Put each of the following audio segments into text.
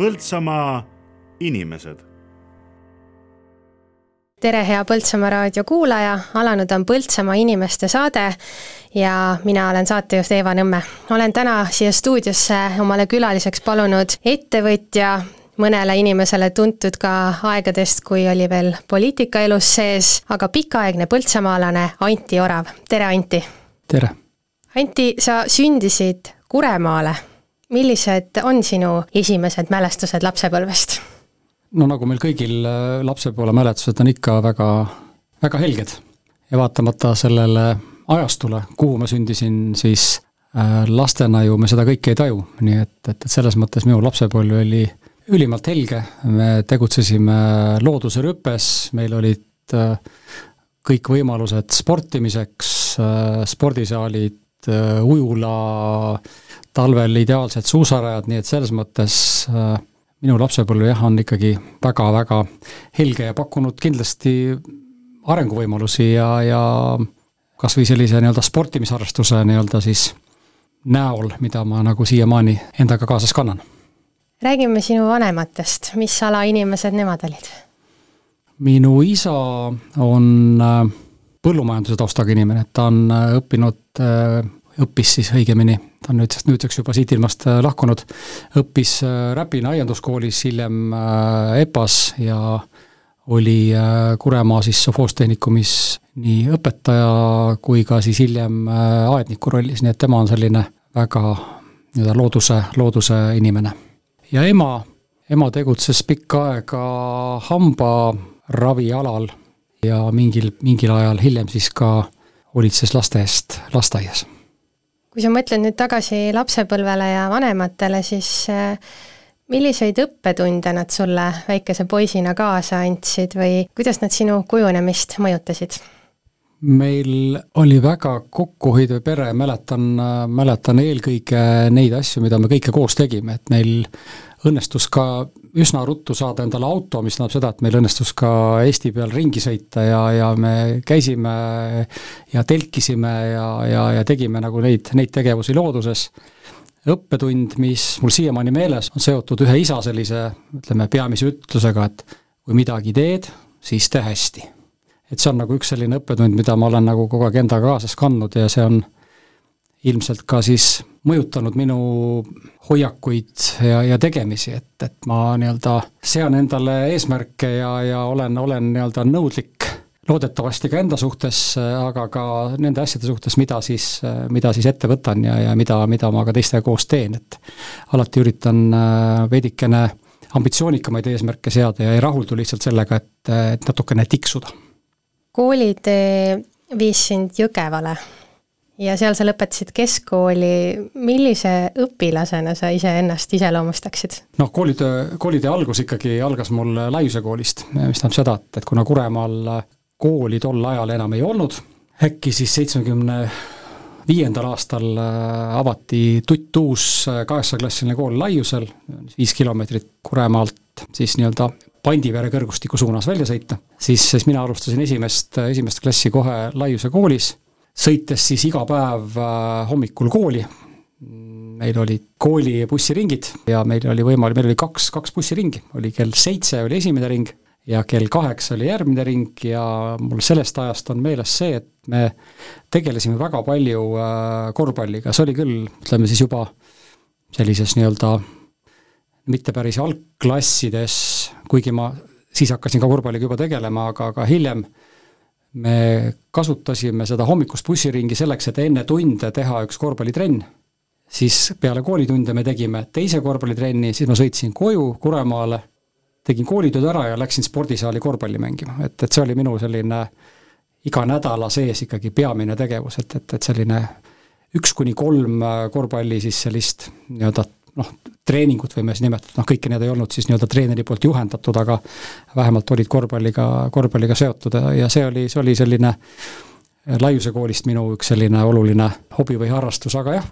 Põltsamaa inimesed. tere, hea Põltsamaa raadio kuulaja, alanud on Põltsamaa inimeste saade ja mina olen saatejuht Eeva Nõmme. olen täna siia stuudiosse omale külaliseks palunud ettevõtja, mõnele inimesele tuntud ka aegadest, kui oli veel poliitika elus sees, aga pikaaegne põltsamaalane Anti Orav, tere Anti! tere! Anti, sa sündisid Kuremaale millised on sinu esimesed mälestused lapsepõlvest? no nagu meil kõigil äh, lapsepõlve mälestused on ikka väga, väga helged. Ja vaatamata sellele ajastule, kuhu ma sündisin, siis äh, lastena ju me seda kõike ei taju, nii et, et, et selles mõttes minu lapsepõlv oli ülimalt helge, me tegutsesime looduse rüpes, meil olid äh, kõik võimalused sportimiseks, spordisaalid, ujula, talvel ideaalsed suusarajad, nii et selles mõttes äh, minu lapsepõlv jah, on ikkagi väga-väga helge ja pakkunud kindlasti arenguvõimalusi ja, ja kas või sellise nii-öelda sportimisharrastuse nii-öelda siis näol, mida ma nagu siiamaani endaga kaasas kannan. räägime sinu vanematest, mis ala inimesed nemad olid? minu isa on äh, põllumajanduse taustaga inimene, ta on äh, õppinud õppis siis õigemini, ta on nüüdseks, nüüdseks juba siit ilmast äh, lahkunud, õppis äh, Räpina aianduskoolis, hiljem äh, EPA-s ja oli Kuremaa siis sovhoostehnikumis nii õpetaja kui ka siis hiljem aedniku rollis, nii et tema on selline väga nii-öelda looduse, looduse inimene. ja ema, ema tegutses pikka aega hambaravialal ja mingil, mingil ajal hiljem siis ka hoolitses laste eest lasteaias kui sa mõtled nüüd tagasi lapsepõlvele ja vanematele, siis äh, milliseid õppetunde nad sulle väikese poisina kaasa andsid või kuidas nad sinu kujunemist mõjutasid? meil oli väga kokkuhoidv pere, mäletan, mäletan eelkõige neid asju, mida me kõike koos tegime, et meil õnnestus ka üsna ruttu saada endale auto, mis tähendab seda, et meil õnnestus ka Eesti peal ringi sõita ja, ja me käisime ja telkisime ja, ja, ja tegime nagu neid, neid tegevusi looduses. õppetund, mis mul siiamaani meeles, on seotud ühe isa sellise, ütleme, peamise ütlusega, et kui midagi teed, siis tee hästi. et see on nagu üks selline õppetund, mida ma olen nagu kogu aeg endaga kaasas kandnud ja see on ilmselt ka siis mõjutanud minu hoiakuid ja, ja tegemisi, et, et ma nii-öelda sean endale eesmärke ja, ja olen, olen nii-öelda nõudlik loodetavasti ka enda suhtes, aga ka nende asjade suhtes, mida siis, mida siis ette võtan ja, ja mida, mida ma ka teistega koos teen, et alati üritan äh, veidikene ambitsioonikamaid eesmärke seada ja ei rahuldu lihtsalt sellega, et, et natukene tiksuda. koolitee viis sind Jõgevale ja seal sa lõpetasid keskkooli, millise õpilasena sa iseennast iseloomustaksid? noh, koolitöö, koolitee algus ikkagi algas mul Laiuse koolist, mis tähendab seda, et, et kuna Kuremaal kooli tol ajal enam ei olnud, äkki siis seitsmekümne viiendal aastal äh, avati tuttuus äh, kaheksaklassiline kool Laiusel, viis kilomeetrit Kuremaalt siis nii-öelda Pandivere kõrgustiku suunas välja sõita, siis, siis mina alustasin esimest, esimest klassi kohe Laiuse koolis sõites siis iga päev äh, hommikul kooli, meil olid kooli bussiringid ja meil oli võimalik, meil oli kaks, kaks bussiringi, oli kell seitse oli esimene ring ja kell kaheksa oli järgmine ring ja mul sellest ajast on meeles see, et me tegelesime väga palju äh, korvpalliga, see oli küll, ütleme siis juba sellises nii-öelda mitte päris algklassides, kuigi ma siis hakkasin ka korvpalliga juba tegelema, aga, aga hiljem äh, me kasutasime seda hommikust bussiringi selleks, et enne tunde teha üks korvpallitrenn, siis peale koolitunde me tegime teise korvpallitrenni, siis ma sõitsin koju Kuremaale, tegin koolitööd ära ja läksin spordisaali korvpalli mängima, et, et see oli minu selline iga nädala sees ikkagi peamine tegevus, et, et, et selline üks kuni kolm korvpalli siis sellist nii-öelda noh, treeningut võime siis nimetada, noh kõike need ei olnud siis nii-öelda treeneri poolt juhendatud, aga vähemalt olid korvpalliga, korvpalliga seotud ja see oli, see oli selline Laiuse koolist minu üks selline oluline hobi või harrastus, aga jah,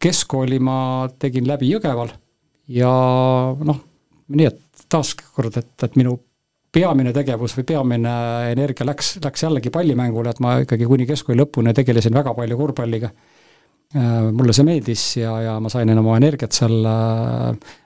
keskkooli ma tegin läbi Jõgeval ja noh, nii et taaskord, et, et minu peamine tegevus või peamine energia läks, läks jällegi pallimängule, et ma ikkagi kuni keskkooli lõpuni tegelesin väga palju korvpalliga mulle see meeldis ja, ja ma sain oma energiat seal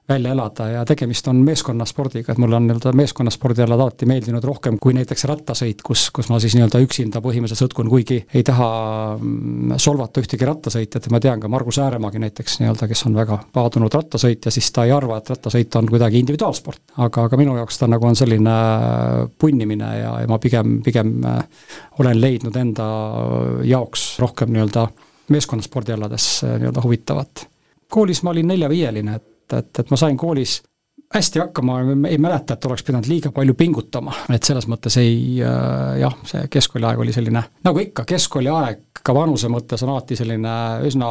välja elada ja tegemist on meeskonnaspordiga, et mulle on nii-öelda meeskonnaspordialad alati meeldinud rohkem kui näiteks rattasõit, kus, kus ma siis nii-öelda üksinda põhimõtteliselt sõtkun, kuigi ei taha mm, solvata ühtegi rattasõitjat ja ma tean ka Margus Ääremaagi näiteks nii-öelda, kes on väga paadunud rattasõitja, siis ta ei arva, et rattasõit on kuidagi individuaalsport. aga, aga minu jaoks ta nagu on selline punnimine ja, ja ma pigem, pigem äh, olen leidnud enda jaoks rohkem nii-öelda meeskonnaspordialades äh, nii-öelda huvitavat. koolis ma olin neljaviieline, et, et, et ma sain koolis hästi hakkama, ei mäleta, et oleks pidanud liiga palju pingutama, et selles mõttes ei äh, jah, see keskkooliaeg oli selline, nagu ikka, keskkooliaeg ka vanuse mõttes on alati selline üsna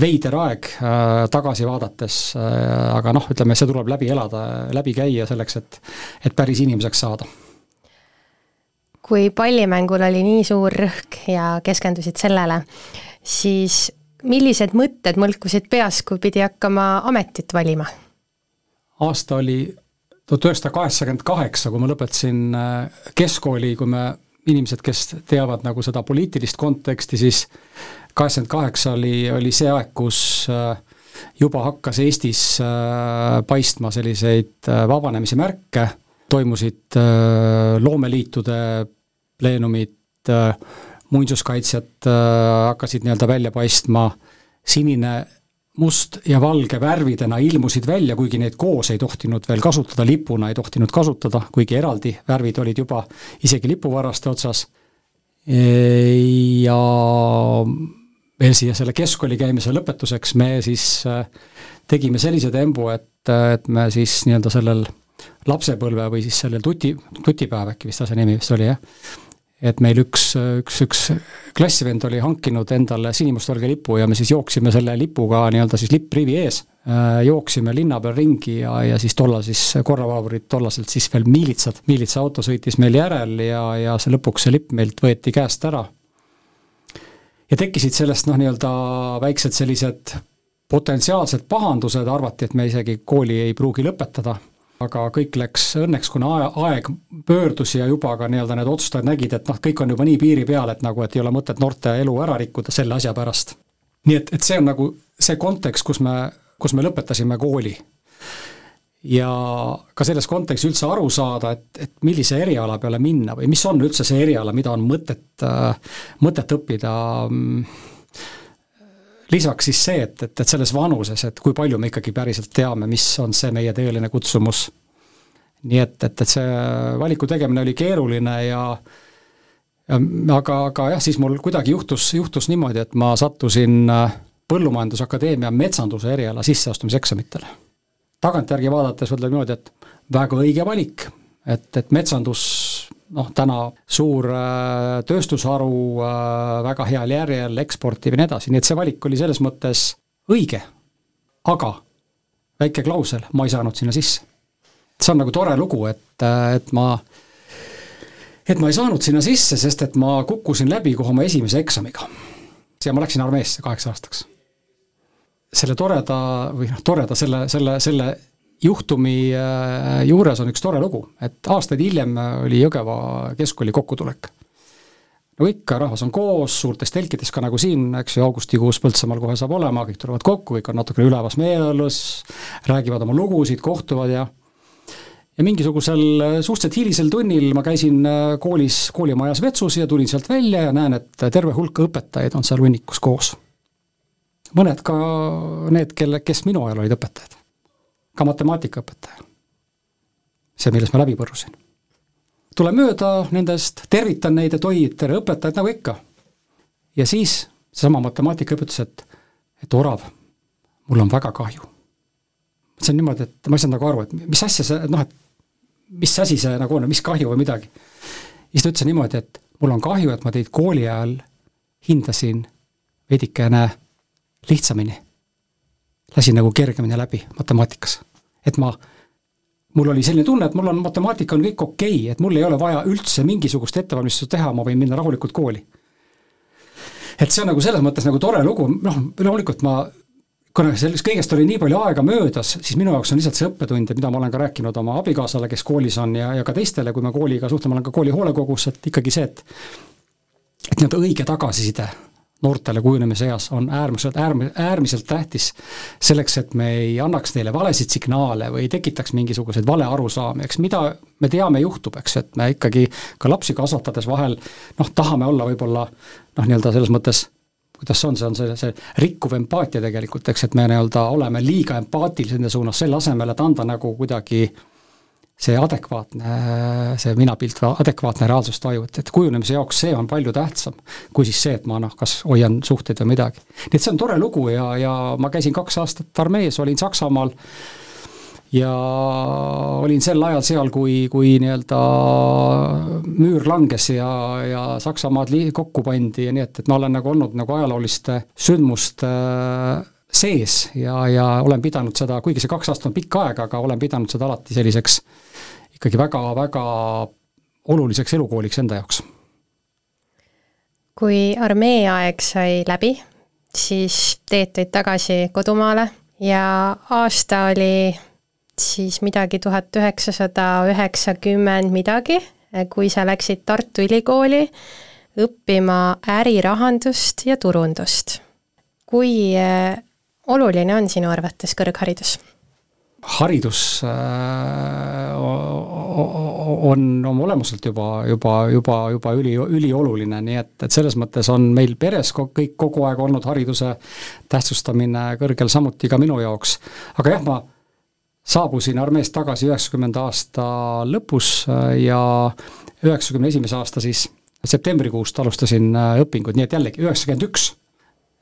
veider aeg äh, tagasi vaadates äh,, aga noh, ütleme, see tuleb läbi elada, läbi käia selleks, et et päris inimeseks saada. kui pallimängul oli nii suur rõhk ja keskendusid sellele, siis millised mõtted mõlkusid peas, kui pidi hakkama ametit valima? aasta oli tuhat üheksasada kaheksakümmend kaheksa, kui ma lõpetasin äh, keskkooli, kui me, inimesed, kes teavad nagu seda poliitilist konteksti, siis kaheksakümmend kaheksa oli, oli see aeg, kus äh, juba hakkas Eestis äh, paistma selliseid vabanemise märke, toimusid loomeliitude pleenumid, muinsuskaitsjad äh, hakkasid nii-öelda välja paistma, sinine, must ja valge värvidena ilmusid välja, kuigi neid koos ei tohtinud veel kasutada, lipuna ei tohtinud kasutada, kuigi eraldi värvid olid juba isegi lipuvarraste otsas, ja veel siia selle keskkooli käimise lõpetuseks me siis äh, tegime sellise tembu, et, et me siis nii-öelda sellel lapsepõlve või siis sellel tuti, tutipäev äkki vist asja nimi vist oli, jah, et meil üks, üks, üks klassivend oli hankinud endale sinimustvalge lipu ja me siis jooksime selle lipuga nii-öelda siis lippriivi ees, äh, jooksime linna peal ringi ja, ja siis tollal siis korravalvurid, tollaselt siis veel miilitsad, miilitsa auto sõitis meil järel ja, ja see lõpuks see lipp meilt võeti käest ära. ja tekkisid sellest noh, nii-öelda väiksed sellised potentsiaalsed pahandused, arvati, et me isegi kooli ei pruugi lõpetada aga kõik läks õnneks, kuna aeg pöördus ja juba ka nii-öelda need otsustajad nägid, et noh, kõik on juba nii piiri peal, et nagu, et ei ole mõtet noorte elu ära rikkuda selle asja pärast. nii et, et see on nagu see kontekst, kus me, kus me lõpetasime kooli. ja ka selles kontekstis üldse aru saada, et, et millise eriala peale minna või mis on üldse see eriala, mida on mõtet, mõtet õppida mm, lisaks siis see, et, et, et selles vanuses, et kui palju me ikkagi päriselt teame, mis on see meie tõeline kutsumus. nii et, et, et see valiku tegemine oli keeruline ja ja aga, aga jah, siis mul kuidagi juhtus, juhtus niimoodi, et ma sattusin äh, Põllumajandusakadeemia metsanduse eriala sisseastumiseksamitele. tagantjärgi vaadates ütleme niimoodi, et väga õige valik, et, et metsandus noh, täna suur äh, tööstusharu, äh, väga heal järjel, eksportiv ja nii edasi, nii et see valik oli selles mõttes õige. aga väike klausel, ma ei saanud sinna sisse. see on nagu tore lugu, et, äh, et ma, et ma ei saanud sinna sisse, sest et ma kukkusin läbi kohe oma esimese eksamiga. ja ma läksin armeesse kaheks aastaks. selle toreda või noh, toreda, selle, selle, selle juhtumi äh, juures on üks tore lugu, et aastaid hiljem oli Jõgeva keskkooli kokkutulek. no ikka, rahvas on koos, suurtes telkides, ka nagu siin, eks ju, augustikuus Põltsamaal kohe saab olema, kõik tulevad kokku, kõik on natukene ülevas meeleolus, räägivad oma lugusid, kohtuvad ja ja mingisugusel suhteliselt hilisel tunnil ma käisin äh, koolis, koolimajas vetsus ja tulin sealt välja ja näen, et terve hulk õpetajaid on seal hunnikus koos. mõned ka need, kelle, kes minu ajal olid õpetajad ka matemaatikaõpetaja. see, millest ma läbi põrusin. tulen mööda nendest, tervitan neid, et oi, tere õpetajad, nagu ikka. ja siis seesama matemaatikaõpetaja ütles, et, et Orav, mul on väga kahju. see on niimoodi, et ma ei saanud nagu aru, et mis asja see, noh, et mis asi see nagu on, mis kahju või midagi. siis ta ütles niimoodi, et mul on kahju, et ma teid kooli ajal hindasin veidikene lihtsamini. lasin nagu kergemini läbi matemaatikas et ma, mul oli selline tunne, et mul on, matemaatika on kõik okei okay,, et mul ei ole vaja üldse mingisugust ettevalmistust teha, ma võin minna rahulikult kooli. et see on nagu selles mõttes nagu tore lugu, noh, loomulikult ma kuna sellest kõigest oli nii palju aega möödas, siis minu jaoks on lihtsalt see õppetund ja mida ma olen ka rääkinud oma abikaasale, kes koolis on ja, ja ka teistele, kui me kooliga suhtleme, olen ka kooli hoolekogus, et ikkagi see, et et nii-öelda õige tagasiside noortele kujunemise eas on äärmiselt, äärm-, äärmiselt tähtis selleks, et me ei annaks neile valesid signaale või ei tekitaks mingisuguseid valearusaami, eks mida me teame, juhtub, eks, et me ikkagi ka lapsi kasvatades vahel noh, tahame olla võib-olla noh, nii-öelda selles mõttes kuidas see on, see on see, see rikkuv empaatia tegelikult, eks, et me nii-öelda oleme liiga empaatilised nende suunas, selle asemel, et anda nagu kuidagi äh, see adekvaatne, see minapilt või adekvaatne reaalsustaju, et, et kujunemise jaoks see on palju tähtsam kui siis see, et ma noh, kas hoian suhteid või midagi. nii et see on tore lugu ja, ja ma käisin kaks aastat armees, olin Saksamaal ja olin sel ajal seal, kui, kui nii-öelda müür langes ja, ja Saksamaad li-, kokku pandi ja nii, et, et ma olen nagu olnud nagu ajalooliste sündmuste äh, sees ja, ja olen pidanud seda, kuigi see kaks aastat on pikk aeg, aga olen pidanud seda alati selliseks ikkagi väga-väga oluliseks elukooliks enda jaoks. kui armee aeg sai läbi, siis Teet tõid tagasi kodumaale ja aasta oli siis midagi tuhat üheksasada üheksakümmend midagi, kui sa läksid Tartu Ülikooli õppima ärirahandust ja turundust. kui eh, oluline on sinu arvates kõrgharidus? Haridus äh, on oma olemuselt juba, juba, juba, juba üli, ülioluline, nii et, et selles mõttes on meil peres kõik kogu aeg olnud hariduse tähtsustamine kõrgel, samuti ka minu jaoks. aga jah, ma saabusin armeest tagasi üheksakümnenda aasta lõpus äh, ja üheksakümne esimese aasta siis septembrikuust alustasin äh, õpinguid, nii et jällegi üheksakümmend üks,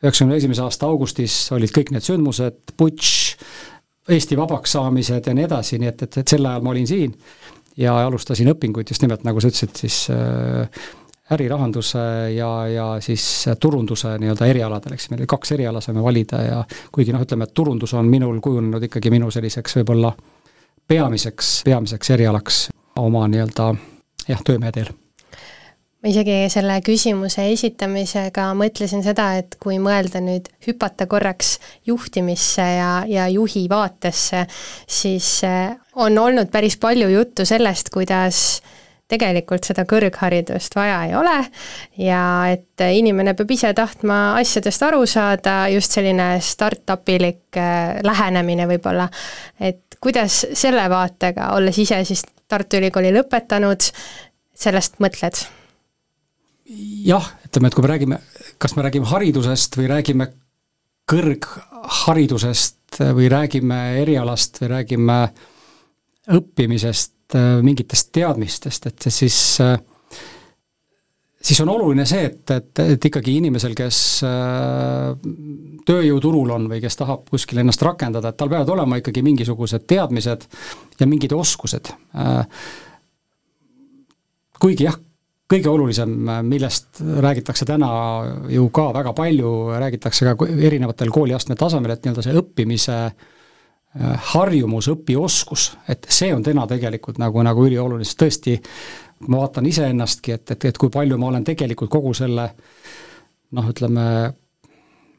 üheksakümne esimese aasta augustis olid kõik need sündmused, putš, Eesti vabaks saamised ja nii edasi, nii et, et, et sel ajal ma olin siin ja alustasin õpinguid just nimelt, nagu sa ütlesid, siis äh, ärirahanduse ja, ja siis turunduse nii-öelda erialadel, eks. Meil oli kaks eriala saime valida ja kuigi noh, ütleme, et turundus on minul kujunenud ikkagi minu selliseks võib-olla peamiseks, peamiseks erialaks oma nii-öelda jah, töömehe teel ma isegi selle küsimuse esitamisega mõtlesin seda, et kui mõelda nüüd, hüpata korraks juhtimisse ja, ja juhi vaatesse, siis eh, on olnud päris palju juttu sellest, kuidas tegelikult seda kõrgharidust vaja ei ole ja et inimene peab ise tahtma asjadest aru saada, just selline startup-ilik eh, lähenemine võib-olla. et kuidas selle vaatega, olles ise siis Tartu Ülikooli lõpetanud, sellest mõtled? Jah, ütleme, et kui me räägime, kas me räägime haridusest või räägime kõrgharidusest või räägime erialast või räägime õppimisest, mingitest teadmistest, et siis siis on oluline see, et, et, et ikkagi inimesel, kes tööjõuturul on või kes tahab kuskil ennast rakendada, et tal peavad olema ikkagi mingisugused teadmised ja mingid oskused. kuigi jah, kõige olulisem, millest räägitakse täna ju ka väga palju, räägitakse ka erinevatel kooliastme tasemel, et nii-öelda see õppimise äh, harjumus, õpioskus, et see on täna tegelikult nagu, nagu ülioluline, sest tõesti, ma vaatan iseennastki, et, et, et kui palju ma olen tegelikult kogu selle noh, ütleme,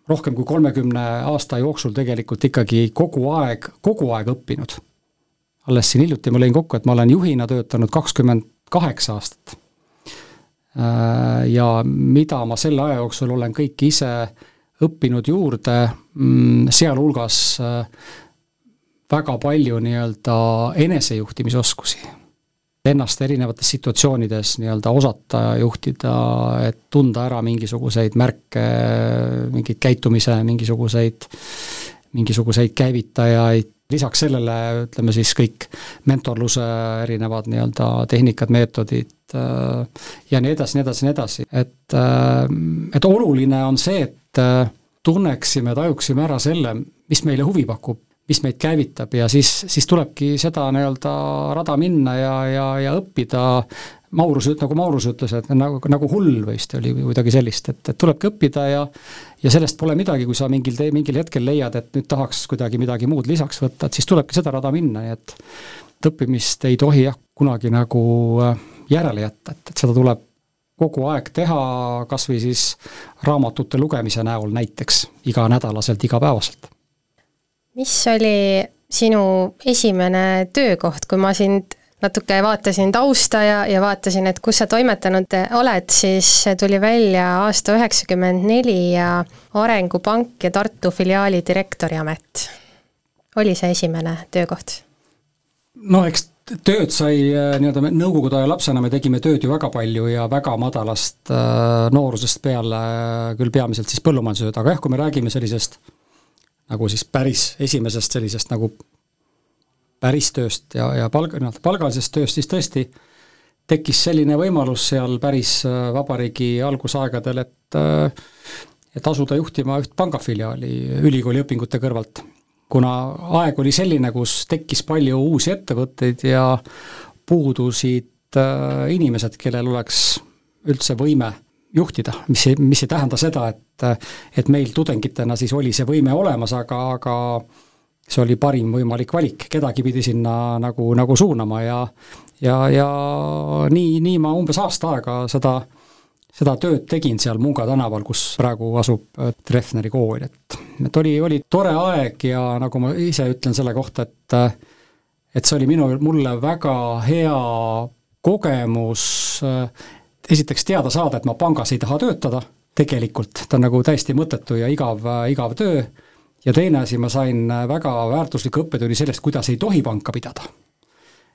rohkem kui kolmekümne aasta jooksul tegelikult ikkagi kogu aeg, kogu aeg õppinud. alles siin hiljuti ma lõin kokku, et ma olen juhina töötanud kakskümmend kaheksa aastat ja mida ma selle aja jooksul olen kõik ise õppinud juurde, mm, sealhulgas äh, väga palju nii-öelda enesejuhtimisoskusi. Ennast erinevates situatsioonides nii-öelda osata juhtida, et tunda ära mingisuguseid märke, mingeid käitumise mingisuguseid, mingisuguseid käivitajaid, lisaks sellele ütleme siis kõik mentorluse erinevad nii-öelda tehnikad, meetodid äh, ja nii edasi, nii edasi, nii edasi, et, äh, et oluline on see, et äh, tunneksime, tajuksime ära selle, mis meile huvi pakub, mis meid käivitab ja siis, siis tulebki seda nii-öelda rada minna ja, ja, ja õppida Maurus, nagu Maurus ütles, et nagu, nagu hull vist oli või midagi sellist, et, et tulebki õppida ja ja sellest pole midagi, kui sa mingil tee, mingil hetkel leiad, et nüüd tahaks kuidagi midagi muud lisaks võtta, et siis tulebki seda rada minna, nii et õppimist ei tohi jah, kunagi nagu äh, järele jätta, et, et seda tuleb kogu aeg teha, kas või siis raamatute lugemise näol näiteks, iganädalaselt, igapäevaselt. mis oli sinu esimene töökoht, kui ma sind natuke vaatasin tausta ja, ja vaatasin, et kus sa toimetanud oled, siis tuli välja aasta üheksakümmend neli ja Arengupank ja Tartu filiaali direktori amet. oli see esimene töökoht? no eks tööd sai äh, nii-öelda nõukogude aja lapsena me tegime tööd ju väga palju ja väga madalast äh, noorusest peale, küll peamiselt siis põllumajandustööd, aga jah, kui me räägime sellisest nagu siis päris esimesest sellisest nagu päris tööst ja, ja palg, nii-öelda palgalisest tööst, siis tõesti tekkis selline võimalus seal päris äh, vabariigi algusaegadel, et et asuda juhtima üht pangafiliaali ülikooli õpingute kõrvalt. Kuna aeg oli selline, kus tekkis palju uusi ettevõtteid ja puudusid äh, inimesed, kellel oleks üldse võime juhtida, mis ei, mis ei tähenda seda, et et meil tudengitena siis oli see võime olemas, aga, aga see oli parim võimalik valik, kedagi pidi sinna nagu, nagu suunama ja ja, ja nii, nii ma umbes aasta aega seda seda tööd tegin seal Munga tänaval, kus praegu asub äh, Treffneri kool, et et oli, oli tore aeg ja nagu ma ise ütlen selle kohta, et äh, et see oli minu, mulle väga hea kogemus äh, esiteks teada saada, et ma pangas ei taha töötada, tegelikult, ta on nagu täiesti mõttetu ja igav, igav töö, ja teine asi, ma sain väga väärtusliku õppetunni sellest, kuidas ei tohi panka pidada.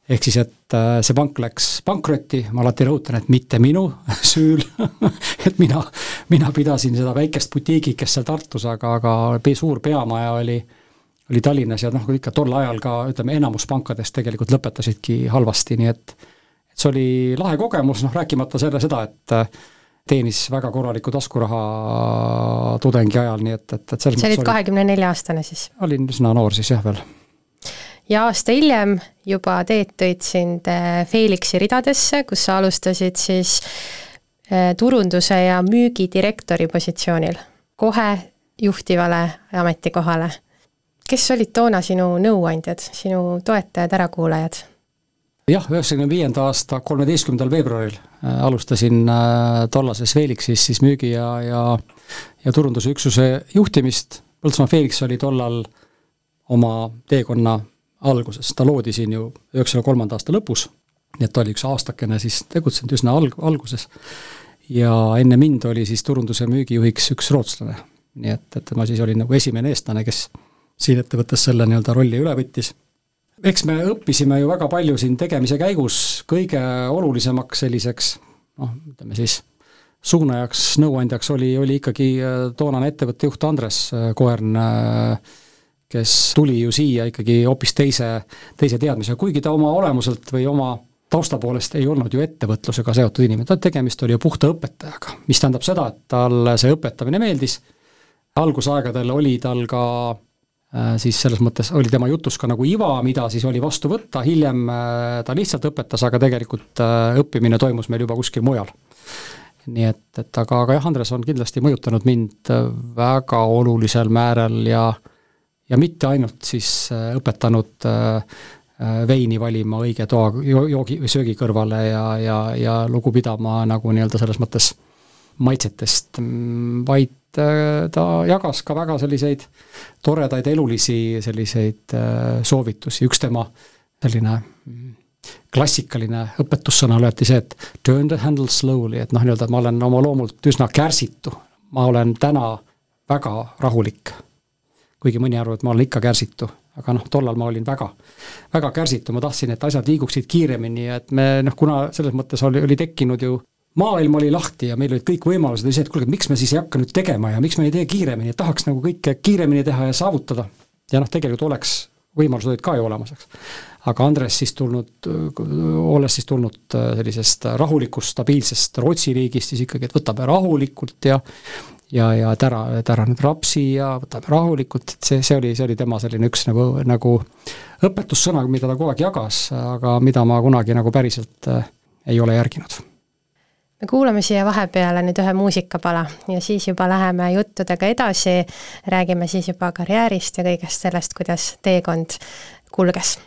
Ehk siis, et äh, see pank läks pankrotti, ma alati rõhutan, et mitte minu süül et mina, mina pidasin seda väikest butiigikest seal Tartus, aga, aga suur peamaja oli, oli Tallinnas ja noh, ikka tol ajal ka ütleme, enamus pankadest tegelikult lõpetasidki halvasti, nii et et see oli lahe kogemus, noh rääkimata selle, seda, et äh, teenis väga korralikku taskuraha tudengi ajal, nii et, et, et selles sa olid kahekümne nelja aastane siis? olin üsna noor siis jah veel ja aasta hiljem juba Teet tõid sind äh, Felixi ridadesse, kus sa alustasid siis äh, turunduse ja müügidirektori positsioonil, kohe juhtivale ametikohale. kes olid toona sinu nõuandjad, sinu toetajad, ärakuulajad? Jah, üheksakümne viienda aasta kolmeteistkümnendal veebruaril äh, alustasin tollases Felixis siis müügi ja, ja ja turundusüksuse juhtimist, Põltsamaa Felix oli tollal oma teekonna alguses, ta loodi siin ju üheksakümne kolmanda aasta lõpus, nii et ta oli üks aastakene siis tegutsenud üsna alg-, alguses, ja enne mind oli siis turundus- ja müügijuhiks üks rootslane. nii et, et ma siis olin nagu esimene eestlane, kes siin ettevõttes selle nii-öelda rolli üle võttis. Eks me õppisime ju väga palju siin tegemise käigus, kõige olulisemaks selliseks noh, ütleme siis suunajaks, nõuandjaks oli, oli ikkagi äh, toonane ettevõtte juht Andres äh, Koern äh,, kes tuli ju siia ikkagi hoopis teise, teise teadmisega, kuigi ta oma olemuselt või oma tausta poolest ei olnud ju ettevõtlusega seotud inimene, ta tegemist oli ju puhta õpetajaga, mis tähendab seda, et talle see õpetamine meeldis, algusaegadel oli tal ka siis selles mõttes oli tema jutus ka nagu iva, mida siis oli vastu võtta, hiljem äh, ta lihtsalt õpetas, aga tegelikult äh, õppimine toimus meil juba kuskil mujal. nii et, et aga, aga jah, Andres on kindlasti mõjutanud mind väga olulisel määral ja äh, ja mitte ainult siis äh, õpetanud äh, äh, veini valima õige toa, joogi või söögi kõrvale ja, ja, ja lugu pidama nagu nii-öelda selles mõttes maitsetest, vaid ta jagas ka väga selliseid toredaid elulisi selliseid soovitusi, üks tema selline mm, klassikaline õpetussõna oli alati see, et turn the handle slowly, et noh, nii-öelda ma olen oma loomult üsna kärsitu. ma olen täna väga rahulik. Kuigi mõni arvab, et ma olen ikka kärsitu, aga noh, tollal ma olin väga, väga kärsitu, ma tahtsin, et asjad liiguksid kiiremini ja et me noh, kuna selles mõttes oli, oli tekkinud ju maailm oli lahti ja meil olid kõik võimalused ja see, et kuulge, miks me siis ei hakka nüüd tegema ja miks me ei tee kiiremini, et tahaks nagu kõike kiiremini teha ja saavutada. ja noh, tegelikult oleks, võimalused olid ka ju olemas, eks. aga Andres siis tulnud, olles siis tulnud sellisest rahulikust, stabiilsest Rootsi riigist, siis ikkagi, et võtame rahulikult ja ja, ja et ära, et ära nüüd rapsi ja võtame rahulikult, et see, see oli, see oli tema selline üks nagu, nagu õpetussõna, mida ta kogu aeg jagas, aga mida ma kunagi nagu päriselt äh, ei ole järginud me kuulame siia vahepeale nüüd ühe muusikapala ja siis juba läheme juttudega edasi, räägime siis juba karjäärist ja kõigest sellest, kuidas teekond kulges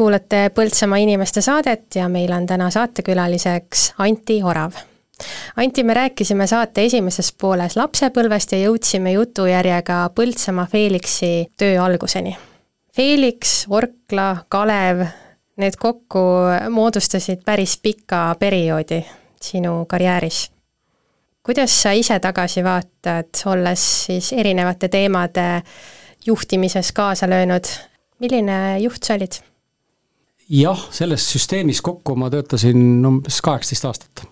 kuulate Põltsamaa inimeste saadet ja meil on täna saatekülaliseks Anti Orav. Anti, me rääkisime saate esimeses pooles lapsepõlvest ja jõudsime jutujärjega Põltsamaa Felixi töö alguseni. Felix, Orkla, Kalev, need kokku moodustasid päris pika perioodi sinu karjääris kuidas sa ise tagasi vaatad, olles siis erinevate teemade juhtimises kaasa löönud, milline juht sa olid? Jah, selles süsteemis kokku ma töötasin umbes kaheksateist aastat.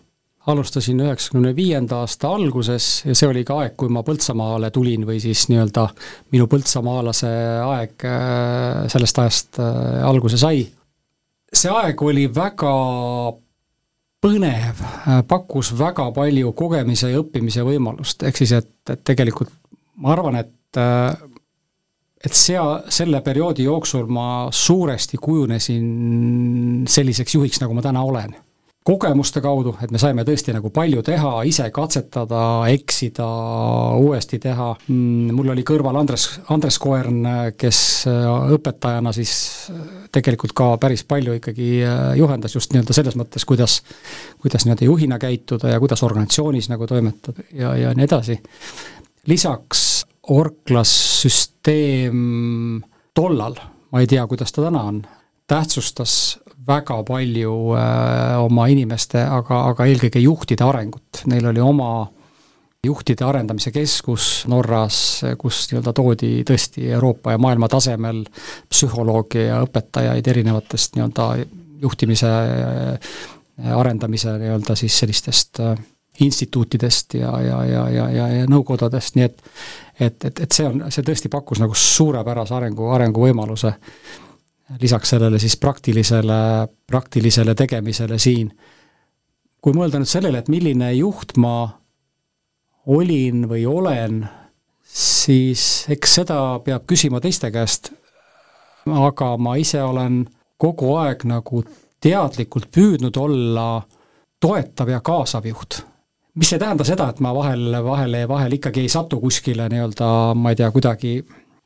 alustasin üheksakümne viienda aasta alguses ja see oli ka aeg, kui ma Põltsamaale tulin või siis nii-öelda minu põltsamaalase aeg äh, sellest ajast äh, alguse sai. see aeg oli väga põnev, äh, pakkus väga palju kogemise ja õppimise võimalust, ehk siis et, et tegelikult ma arvan, et et sea, selle perioodi jooksul ma suuresti kujunesin selliseks juhiks, nagu ma täna olen. kogemuste kaudu, et me saime tõesti nagu palju teha, ise katsetada, eksida, uuesti teha, mm, mul oli kõrval Andres, Andres Koern, kes õpetajana siis tegelikult ka päris palju ikkagi juhendas just nii-öelda selles mõttes, kuidas kuidas nii-öelda juhina käituda ja kuidas organisatsioonis nagu toimetada ja, ja nii edasi. lisaks Orklas süsteem tollal, ma ei tea, kuidas ta täna on, tähtsustas väga palju äh, oma inimeste, aga, aga eelkõige juhtide arengut, neil oli oma juhtide arendamise keskus Norras, kus nii-öelda toodi tõesti Euroopa ja maailma tasemel psühholooge ja õpetajaid erinevatest nii-öelda juhtimise äh, arendamise nii-öelda siis sellistest äh, instituutidest ja, ja, ja, ja, ja, ja nõukodadest, nii et et, et, et see on, see tõesti pakkus nagu suurepärase arengu, arenguvõimaluse. Lisaks sellele siis praktilisele, praktilisele tegemisele siin. kui mõelda nüüd sellele, et milline juht ma olin või olen, siis eks seda peab küsima teiste käest, aga ma ise olen kogu aeg nagu teadlikult püüdnud olla toetav ja kaasav juht mis ei tähenda seda, et ma vahel, vahel, vahel ikkagi ei satu kuskile nii-öelda, ma ei tea, kuidagi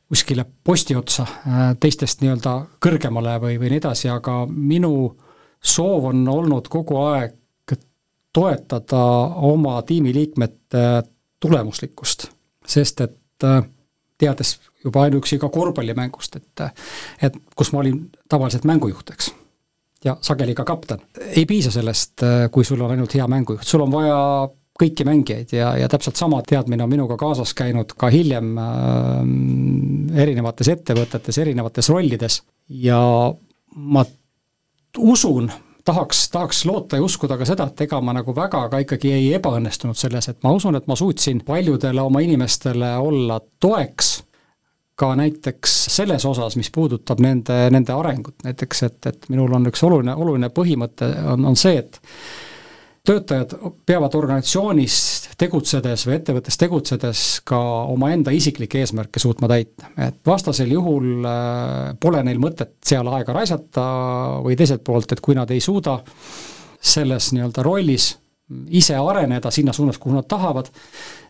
kuskile posti otsa äh, teistest nii-öelda kõrgemale või, või nii edasi, aga minu soov on olnud kogu aeg toetada oma tiimiliikmete tulemuslikkust, sest et äh, teades juba ainuüksi ka korvpallimängust, et et kus ma olin tavaliselt mängujuht, eks ja sageli ka kapten. ei piisa sellest, äh, kui sul on ainult hea mängujuht, sul on vaja kõiki mängijaid ja, ja täpselt sama teadmine on minuga kaasas käinud ka hiljem äh, erinevates ettevõtetes, erinevates rollides. Ja ma usun, tahaks, tahaks loota ja uskuda ka seda, et ega ma nagu väga ka ikkagi ei ebaõnnestunud selles, et ma usun, et ma suutsin paljudele oma inimestele olla toeks, ka näiteks selles osas, mis puudutab nende, nende arengut, näiteks et, et minul on üks oluline, oluline põhimõte, on, on see, et töötajad peavad organisatsioonis tegutsedes või ettevõttes tegutsedes ka omaenda isiklikke eesmärke suutma täita, et vastasel juhul äh, pole neil mõtet seal aega raisata või teiselt poolt, et kui nad ei suuda selles nii-öelda rollis ise areneda sinna suunas, kuhu nad tahavad,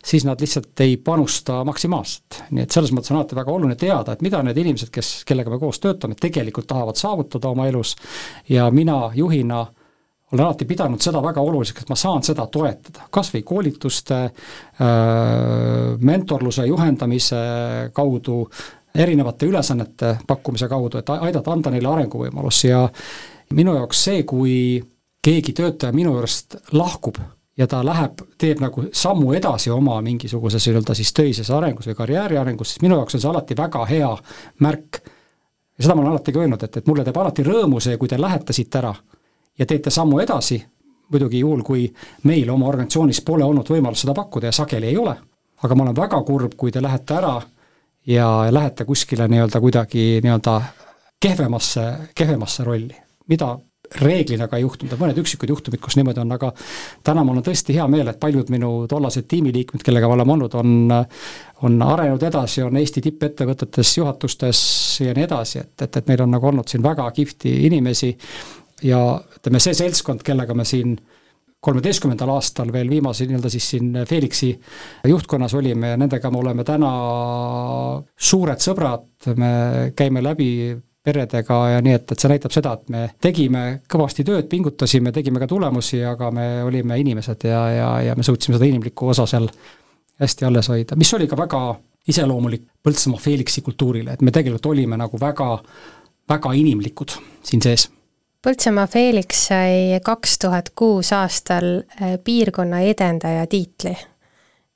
siis nad lihtsalt ei panusta maksimaalselt. nii et selles mõttes on alati väga oluline teada, et mida need inimesed, kes, kellega me koos töötame, tegelikult tahavad saavutada oma elus ja mina juhina äh, olen alati pidanud seda väga oluliseks, et ma saan seda toetada, kas või koolituste, mentorluse, juhendamise kaudu, erinevate ülesannete pakkumise kaudu, et aidata, anda neile arenguvõimalus ja minu jaoks see, kui keegi töötaja minu juurest lahkub ja ta läheb, teeb nagu sammu edasi oma mingisuguses nii-öelda siis töises arengus või karjääri arengus, siis minu jaoks on see alati väga hea märk. ja seda ma olen alati ka öelnud, et, et mulle teeb alati rõõmu see, kui te lähete siit ära ja teete sammu edasi, muidugi juhul, kui meil oma organisatsioonis pole olnud võimalust seda pakkuda ja sageli ei ole, aga ma olen väga kurb, kui te lähete ära ja lähete kuskile nii-öelda kuidagi nii-öelda kehvemasse, kehvemasse rolli, mida reeglina ka ei juhtunud, mõned üksikud juhtumid, kus niimoodi on, aga täna mul on tõesti hea meel, et paljud minu tollased tiimiliikmed, kellega me oleme olnud, on on arenenud edasi, on Eesti tippettevõtetes juhatustes ja nii edasi, et, et, et meil on nagu olnud siin väga kihvti inimesi ja ütleme, see seltskond, kellega me siin kolmeteistkümnendal aastal veel viimase nii-öelda siis siin Felixi juhtkonnas olime ja nendega me oleme täna suured sõbrad, me käime läbi peredega ja nii, et, et see näitab seda, et me tegime kõvasti tööd, pingutasime, tegime ka tulemusi, aga me olime inimesed ja, ja, ja me suutsime seda inimlikku osa seal hästi alles hoida, mis oli ka väga iseloomulik Põltsamaa Felixi kultuurile, et me tegelikult olime nagu väga, väga inimlikud siin sees Põltsamaa Felix sai kaks tuhat kuus aastal eh, piirkonna edendaja tiitli.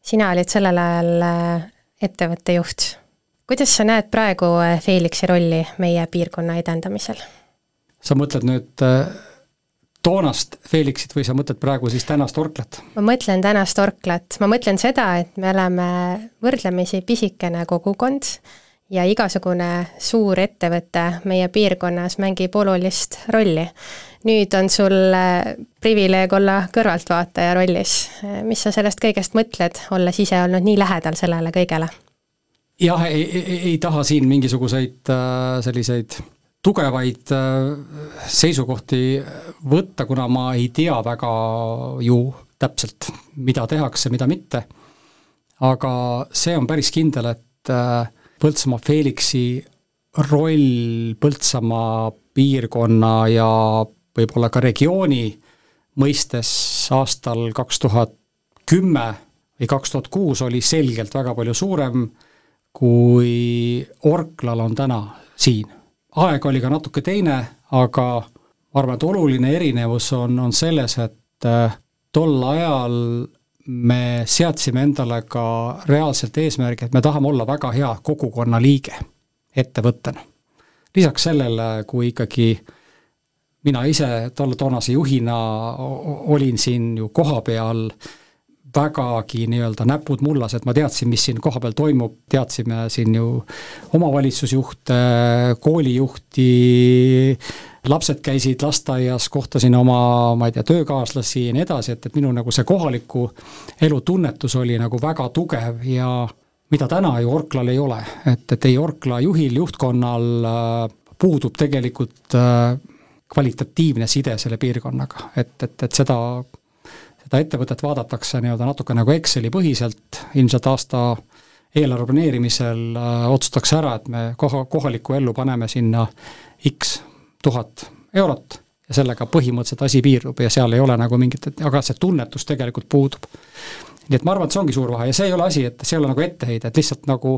sina olid sellel ajal eh, ettevõtte juht. kuidas sa näed praegu eh, Felixi rolli meie piirkonna edendamisel? sa mõtled nüüd toonast Felixit või sa mõtled praegu siis tänast Orklat? ma mõtlen tänast Orklat, ma mõtlen seda, et me oleme võrdlemisi pisikene kogukond ja igasugune suur ettevõte meie piirkonnas mängib olulist rolli. nüüd on sul äh, privileeg olla kõrvaltvaataja rollis. mis sa sellest kõigest mõtled, olles ise olnud nii lähedal sellele kõigele? jah, ei, ei, ei taha siin mingisuguseid äh, selliseid tugevaid äh, seisukohti võtta, kuna ma ei tea väga ju täpselt, mida tehakse, mida mitte, aga see on päris kindel, et äh, Põltsamaa Felixi roll Põltsamaa piirkonna ja võib-olla ka regiooni mõistes aastal kaks tuhat kümme või kaks tuhat kuus oli selgelt väga palju suurem, kui Orklal on täna siin. aeg oli ka natuke teine, aga ma arvan, et oluline erinevus on, on selles, et äh, tol ajal me seadsime endale ka reaalselt eesmärgi, et me tahame olla väga hea kogukonna liige ettevõttena. lisaks sellele, kui ikkagi mina ise tolle toonase juhina olin siin ju kohapeal vägagi nii-öelda näpud mullas, et ma teadsin, mis siin kohapeal toimub, teadsime siin ju omavalitsusjuhte, koolijuhti, lapsed käisid lasteaias, kohtasin oma, ma ei tea, töökaaslasi ja nii edasi, et, et minu nagu see kohaliku elu tunnetus oli nagu väga tugev ja mida täna ju Orklal ei ole, et, et ei Orkla juhil, juhtkonnal äh, puudub tegelikult äh, kvalitatiivne side selle piirkonnaga, et, et, et seda, seda ettevõtet vaadatakse nii-öelda natuke nagu Exceli põhiselt, ilmselt aasta eelarve planeerimisel äh, otsustatakse ära, et me koha, kohalikku ellu paneme sinna X tuhat eurot ja sellega põhimõtteliselt asi piirdub ja seal ei ole nagu mingit, aga see tunnetus tegelikult puudub. nii et ma arvan, et see ongi suur vahe ja see ei ole asi, et see ei ole nagu etteheide, et lihtsalt nagu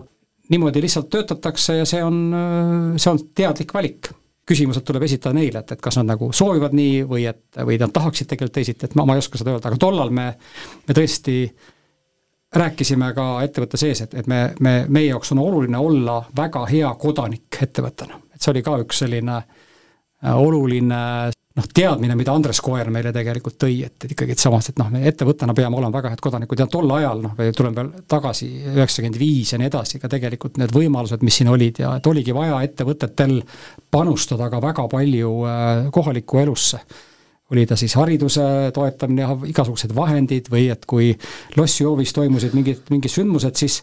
niimoodi lihtsalt töötatakse ja see on, see on teadlik valik. küsimused tuleb esitada neile, et, et kas nad nagu soovivad nii või et, või nad tahaksid tegelikult teisiti, et ma, ma ei oska seda öelda, aga tollal me, me tõesti rääkisime ka ettevõtte sees, et, et me, me, meie jaoks on oluline olla väga hea kodanik ettevõttena. et see oli ka üks selline äh, oluline noh, teadmine, mida Andres Koer meile tegelikult tõi, et, et ikkagi, et samas, et noh, me ettevõttena peame olema väga head kodanikud ja tol ajal noh, tuleme veel tagasi, üheksakümmend viis ja nii edasi, ka tegelikult need võimalused, mis siin olid ja et oligi vaja ettevõtetel panustada ka väga palju äh, kohalikku elusse oli ta siis hariduse toetamine, igasugused vahendid või et kui lossijoovis toimusid mingid, mingid sündmused, siis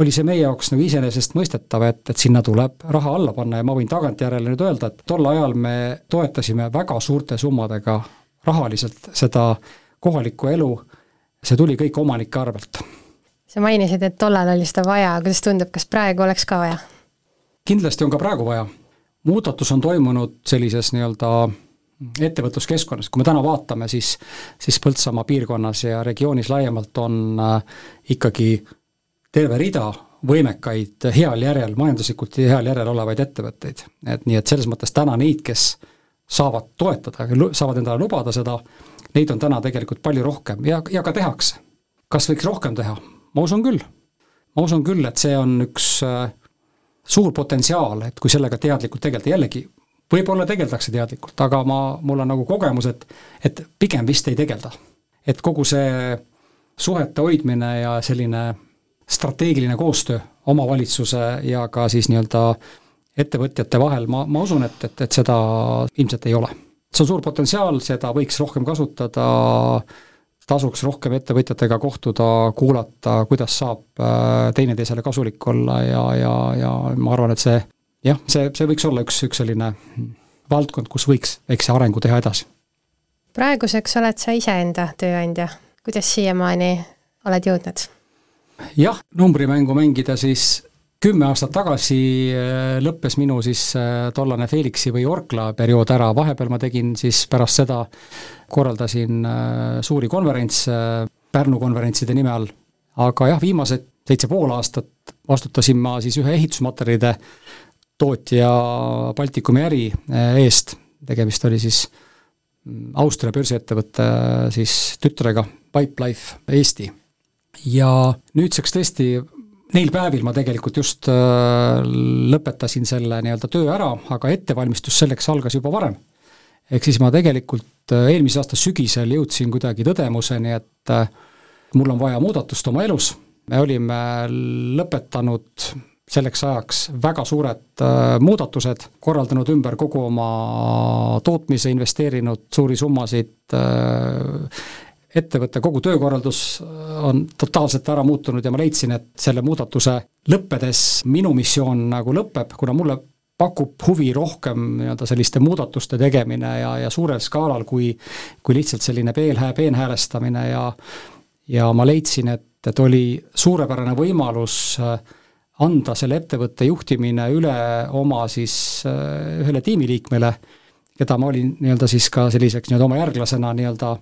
oli see meie jaoks nagu iseenesestmõistetav, et, et sinna tuleb raha alla panna ja ma võin tagantjärele nüüd öelda, et tol ajal me toetasime väga suurte summadega rahaliselt seda kohalikku elu, see tuli kõik omanike arvelt. sa mainisid, et tollal oli seda vaja, kuidas tundub, kas praegu oleks ka vaja? kindlasti on ka praegu vaja. muudatus on toimunud sellises nii-öelda ettevõtluskeskkonnas, kui me täna vaatame, siis, siis Põltsamaa piirkonnas ja regioonis laiemalt on äh, ikkagi terve rida võimekaid, heal järjel, majanduslikult heal järjel olevaid ettevõtteid. et nii, et selles mõttes täna neid, kes saavad toetada, saavad endale lubada seda, neid on täna tegelikult palju rohkem ja, ja ka tehakse. kas võiks rohkem teha? ma usun küll. ma usun küll, et see on üks äh, suur potentsiaal, et kui sellega teadlikult tegeleda, jällegi võib-olla tegeldakse teadlikult, aga ma, mul on nagu kogemus, et et pigem vist ei tegelda. et kogu see suhete hoidmine ja selline strateegiline koostöö omavalitsuse ja ka siis nii-öelda ettevõtjate vahel, ma, ma usun, et, et, et seda ilmselt ei ole. see on suur potentsiaal, seda võiks rohkem kasutada, tasuks rohkem ettevõtjatega kohtuda, kuulata, kuidas saab äh, teineteisele kasulik olla ja, ja, ja ma arvan, et see jah, see, see võiks olla üks, üks selline valdkond, kus võiks väikse arengu teha edasi. praeguseks oled sa iseenda tööandja, kuidas siiamaani oled jõudnud? jah, numbrimängu mängida, siis kümme aastat tagasi äh, lõppes minu siis äh, tollane Felixi või Orkla periood ära, vahepeal ma tegin siis pärast seda, korraldasin äh, suuri konverentse Pärnu konverentside nime all, aga jah, viimased seitse pool aastat vastutasin ma siis ühe ehitusmaterjalide tootja Baltikumi äri eest, tegemist oli siis mm, Austria börsiettevõtte siis tütrega, Pipelife Eesti. ja nüüdseks tõesti neil päevil ma tegelikult just äh, lõpetasin selle nii-öelda töö ära, aga ettevalmistus selleks algas juba varem. ehk siis ma tegelikult äh, eelmise aasta sügisel jõudsin kuidagi tõdemuseni, et äh, mul on vaja muudatust oma elus, me olime lõpetanud selleks ajaks väga suured muudatused, korraldanud ümber kogu oma tootmise, investeerinud suuri summasid ettevõtte kogu töökorraldus on totaalselt ära muutunud ja ma leidsin, et selle muudatuse lõppedes minu missioon nagu lõpeb, kuna mulle pakub huvi rohkem nii-öelda selliste muudatuste tegemine ja, ja suurel skaalal, kui kui lihtsalt selline peenhää, peenhäälestamine ja ja ma leidsin, et, et oli suurepärane võimalus äh, anda selle ettevõtte juhtimine üle oma siis äh, ühele tiimiliikmele, keda ma olin nii-öelda siis ka selliseks nii-öelda oma järglasena nii-öelda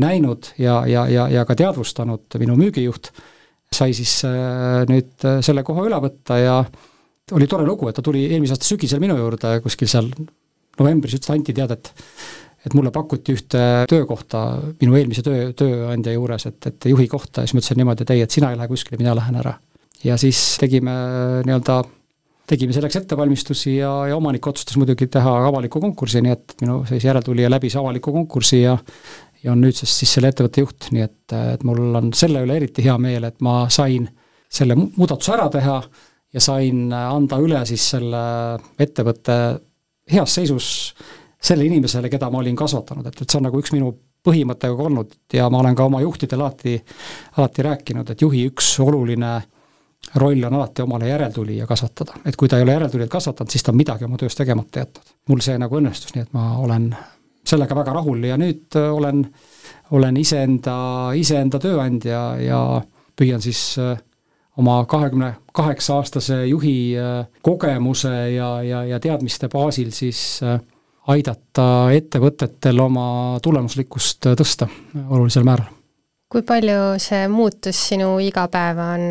näinud ja, ja, ja, ja ka teadvustanud minu müügijuht, sai siis äh, nüüd äh, selle koha üle võtta ja oli tore lugu, et ta tuli eelmise aasta sügisel minu juurde kuskil seal novembris, ütles, et Anti, tead, et et mulle pakuti ühte töökohta minu eelmise töö, tööandja juures, et, et juhi kohta ja siis ma ütlesin niimoodi, et ei, et sina ei lähe kuskile, mina lähen ära. Ja siis tegime nii-öelda, tegime selleks ettevalmistusi ja, ja omanik otsustas muidugi teha avaliku konkursi, nii et minu siis järeltulija läbis avaliku konkursi ja ja on nüüdsest siis selle ettevõtte juht, nii et, et mul on selle üle eriti hea meel, et ma sain selle muudatuse ära teha ja sain anda üle siis selle ettevõtte heas seisus selle inimesele, keda ma olin kasvatanud, et, et see on nagu üks minu põhimõte olnud ja ma olen ka oma juhtidele alati, alati rääkinud, et juhi üks oluline roll on alati omale järeltulija kasvatada. et kui ta ei ole järeltulijat kasvatanud, siis ta on midagi oma töös tegemata jätnud. mul see nagu õnnestus, nii et ma olen sellega väga rahul ja nüüd äh, olen, olen iseenda, iseenda tööandja ja püüan siis äh, oma kahekümne kaheksa aastase juhi äh, kogemuse ja, ja, ja teadmiste baasil siis aidata ettevõtetel oma tulemuslikkust tõsta olulisel määral. Kui palju see muutus sinu igapäeva on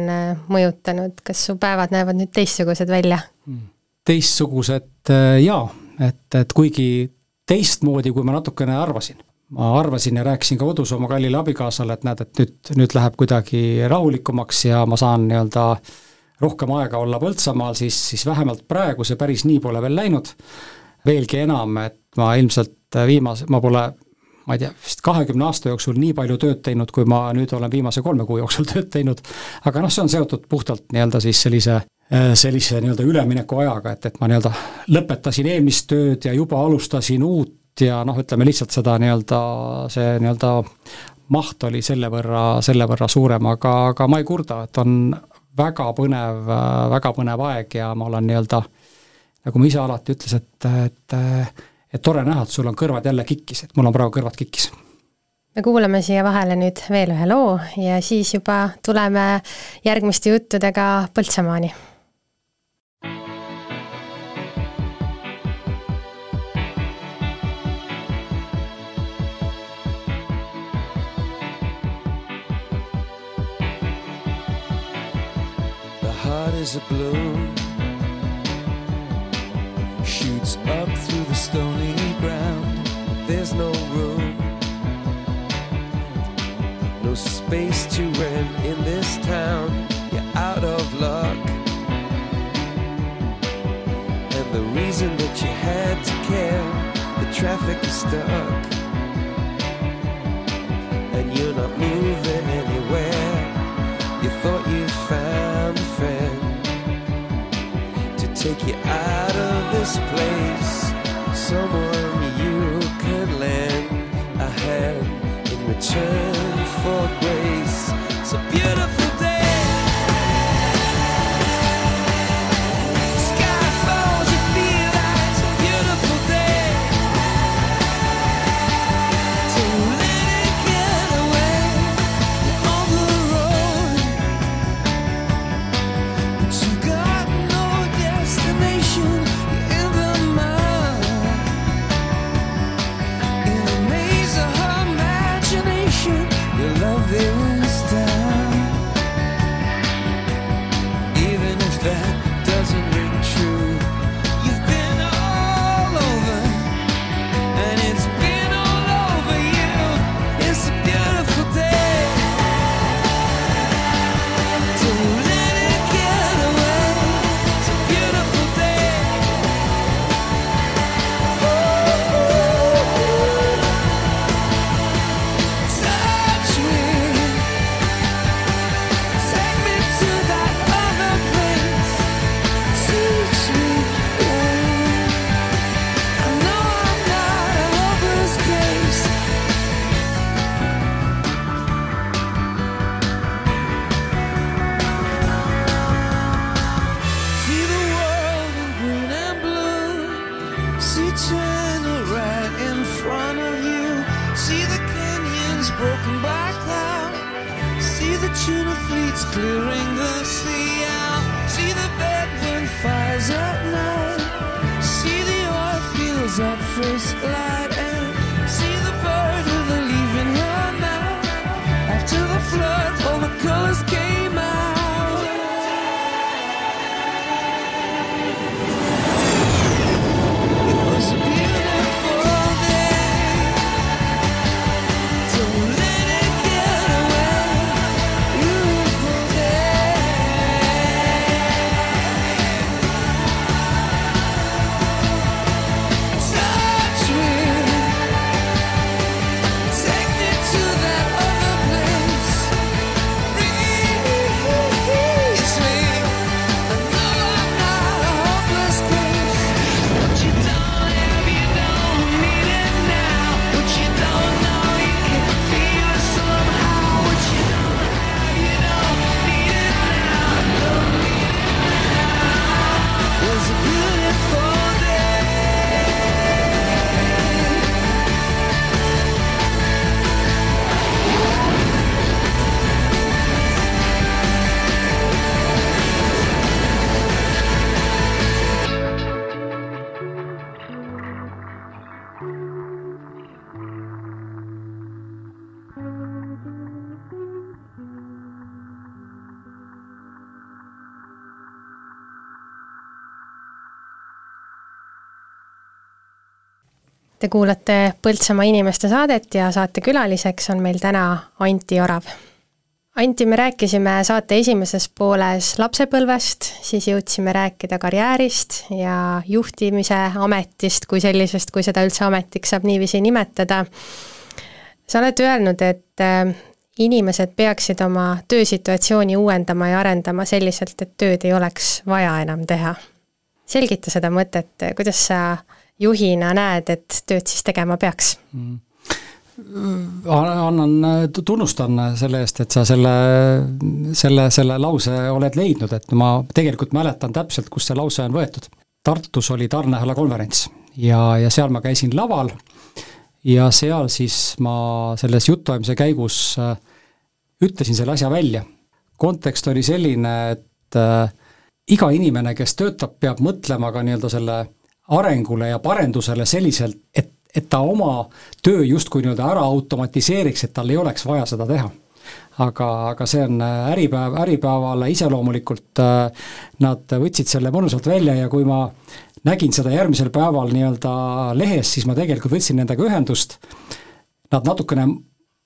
mõjutanud, kas su päevad näevad nüüd teistsugused välja? Hmm. teistsugused jaa, et, et kuigi teistmoodi, kui ma natukene arvasin. ma arvasin ja rääkisin ka kodus oma kallile abikaasale, et näed, et nüüd, nüüd läheb kuidagi rahulikumaks ja ma saan nii-öelda rohkem aega olla Põltsamaal, siis, siis vähemalt praegu see päris nii pole veel läinud, veelgi enam, et ma ilmselt viimase, ma pole ma ei tea, vist kahekümne aasta jooksul nii palju tööd teinud, kui ma nüüd olen viimase kolme kuu jooksul tööd teinud, aga noh, see on seotud puhtalt nii-öelda siis sellise Äh, sellise nii-öelda üleminekuajaga, et, et ma nii-öelda lõpetasin eelmist tööd ja juba alustasin uut ja noh, ütleme lihtsalt seda nii-öelda, see nii-öelda maht oli selle võrra, selle võrra suurem, aga, aga ma ei kurda, et on väga põnev, väga põnev aeg ja ma olen nii-öelda, nagu mu isa alati ütles, et, et et tore näha, et sul on kõrvad jälle kikkis, et mul on praegu kõrvad kikkis. Me kuulame siia vahele nüüd veel ühe loo ja siis juba tuleme järgmiste juttudega Põltsamaani. Is a balloon space to rent in this town. You're out of luck, and the reason that you had to care, the traffic is stuck, and you're not moving anywhere. You thought you found a friend to take you out of this place. Someone you could lend a hand in return for grace beautiful. Te kuulate Põltsamaa inimeste saadet ja saatekülaliseks on meil täna Anti Orav. Anti, me rääkisime saate esimeses pooles lapsepõlvest, siis jõudsime rääkida karjäärist ja juhtimise ametist kui sellisest, kui seda üldse ametiks saab niiviisi nimetada. sa oled öelnud, et äh, inimesed peaksid oma töösituatsiooni uuendama ja arendama selliselt, et tööd ei oleks vaja enam teha. selgita seda mõtet, kuidas sa juhina näed, et tööd siis tegema peaks? annan, tunnustan selle eest, et sa selle, selle, selle lause oled leidnud, et ma tegelikult mäletan täpselt, kust see lause on võetud. Tartus oli Tarnehala konverents ja, ja seal ma käisin laval ja seal siis ma selles jutuajamise käigus äh, ütlesin selle asja välja. kontekst oli selline, et äh, iga inimene, kes töötab, peab mõtlema ka nii-öelda selle arengule ja parendusele selliselt, et et ta oma töö justkui nii-öelda ära automatiseeriks, et tal ei oleks vaja seda teha. aga, aga see on Äripäev, Äripäevale iseloomulikult äh, nad võtsid selle mõnusalt välja ja kui ma nägin seda järgmisel päeval nii-öelda lehes, siis ma tegelikult võtsin nendega ühendust, nad natukene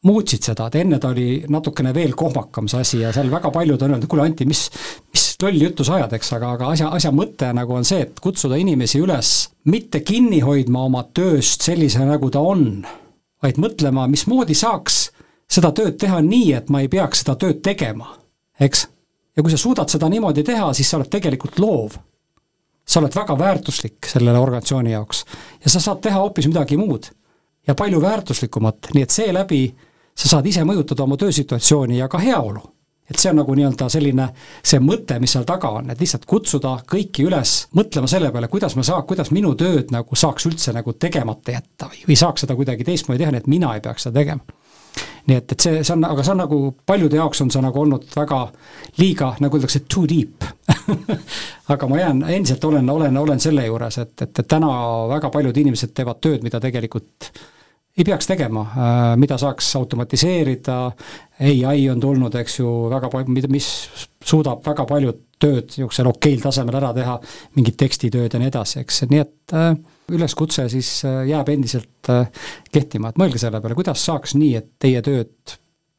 muutsid seda, et enne ta oli natukene veel kohmakam see asi ja seal väga paljud on öelnud, kuule Anti, mis, mis lolli juttu sa ajad, eks, aga, aga asja, asja mõte nagu on see, et kutsuda inimesi üles mitte kinni hoidma oma tööst sellise, nagu ta on, vaid mõtlema, mismoodi saaks seda tööd teha nii, et ma ei peaks seda tööd tegema, eks. ja kui sa suudad seda niimoodi teha, siis sa oled tegelikult loov. sa oled väga väärtuslik sellele organisatsiooni jaoks ja sa saad teha hoopis midagi muud ja palju väärtuslikumat, nii et seeläbi sa saad ise mõjutada oma töösituatsiooni ja ka heaolu. Et see on nagu nii-öelda selline, see mõte, mis seal taga on, et lihtsalt kutsuda kõiki üles mõtlema selle peale, kuidas ma saa-, kuidas minu tööd nagu saaks üldse nagu tegemata jätta või, või saaks seda kuidagi teistmoodi teha, nii et mina ei peaks seda tegema. nii et, et see, see on, aga see on nagu, paljude jaoks on see nagu olnud väga liiga, nagu öeldakse, too deep aga ma jään, endiselt olen, olen, olen selle juures, et, et, et täna väga paljud inimesed teevad tööd, mida tegelikult ei peaks tegema, mida saaks automatiseerida, ai on tulnud, eks ju, väga palju, mis suudab väga paljud tööd niisugusel okeil tasemel ära teha, mingid tekstitööd ja nii edasi, eks, nii et äh, üleskutse siis äh, jääb endiselt äh, kehtima, et mõelge selle peale, kuidas saaks nii, et teie tööd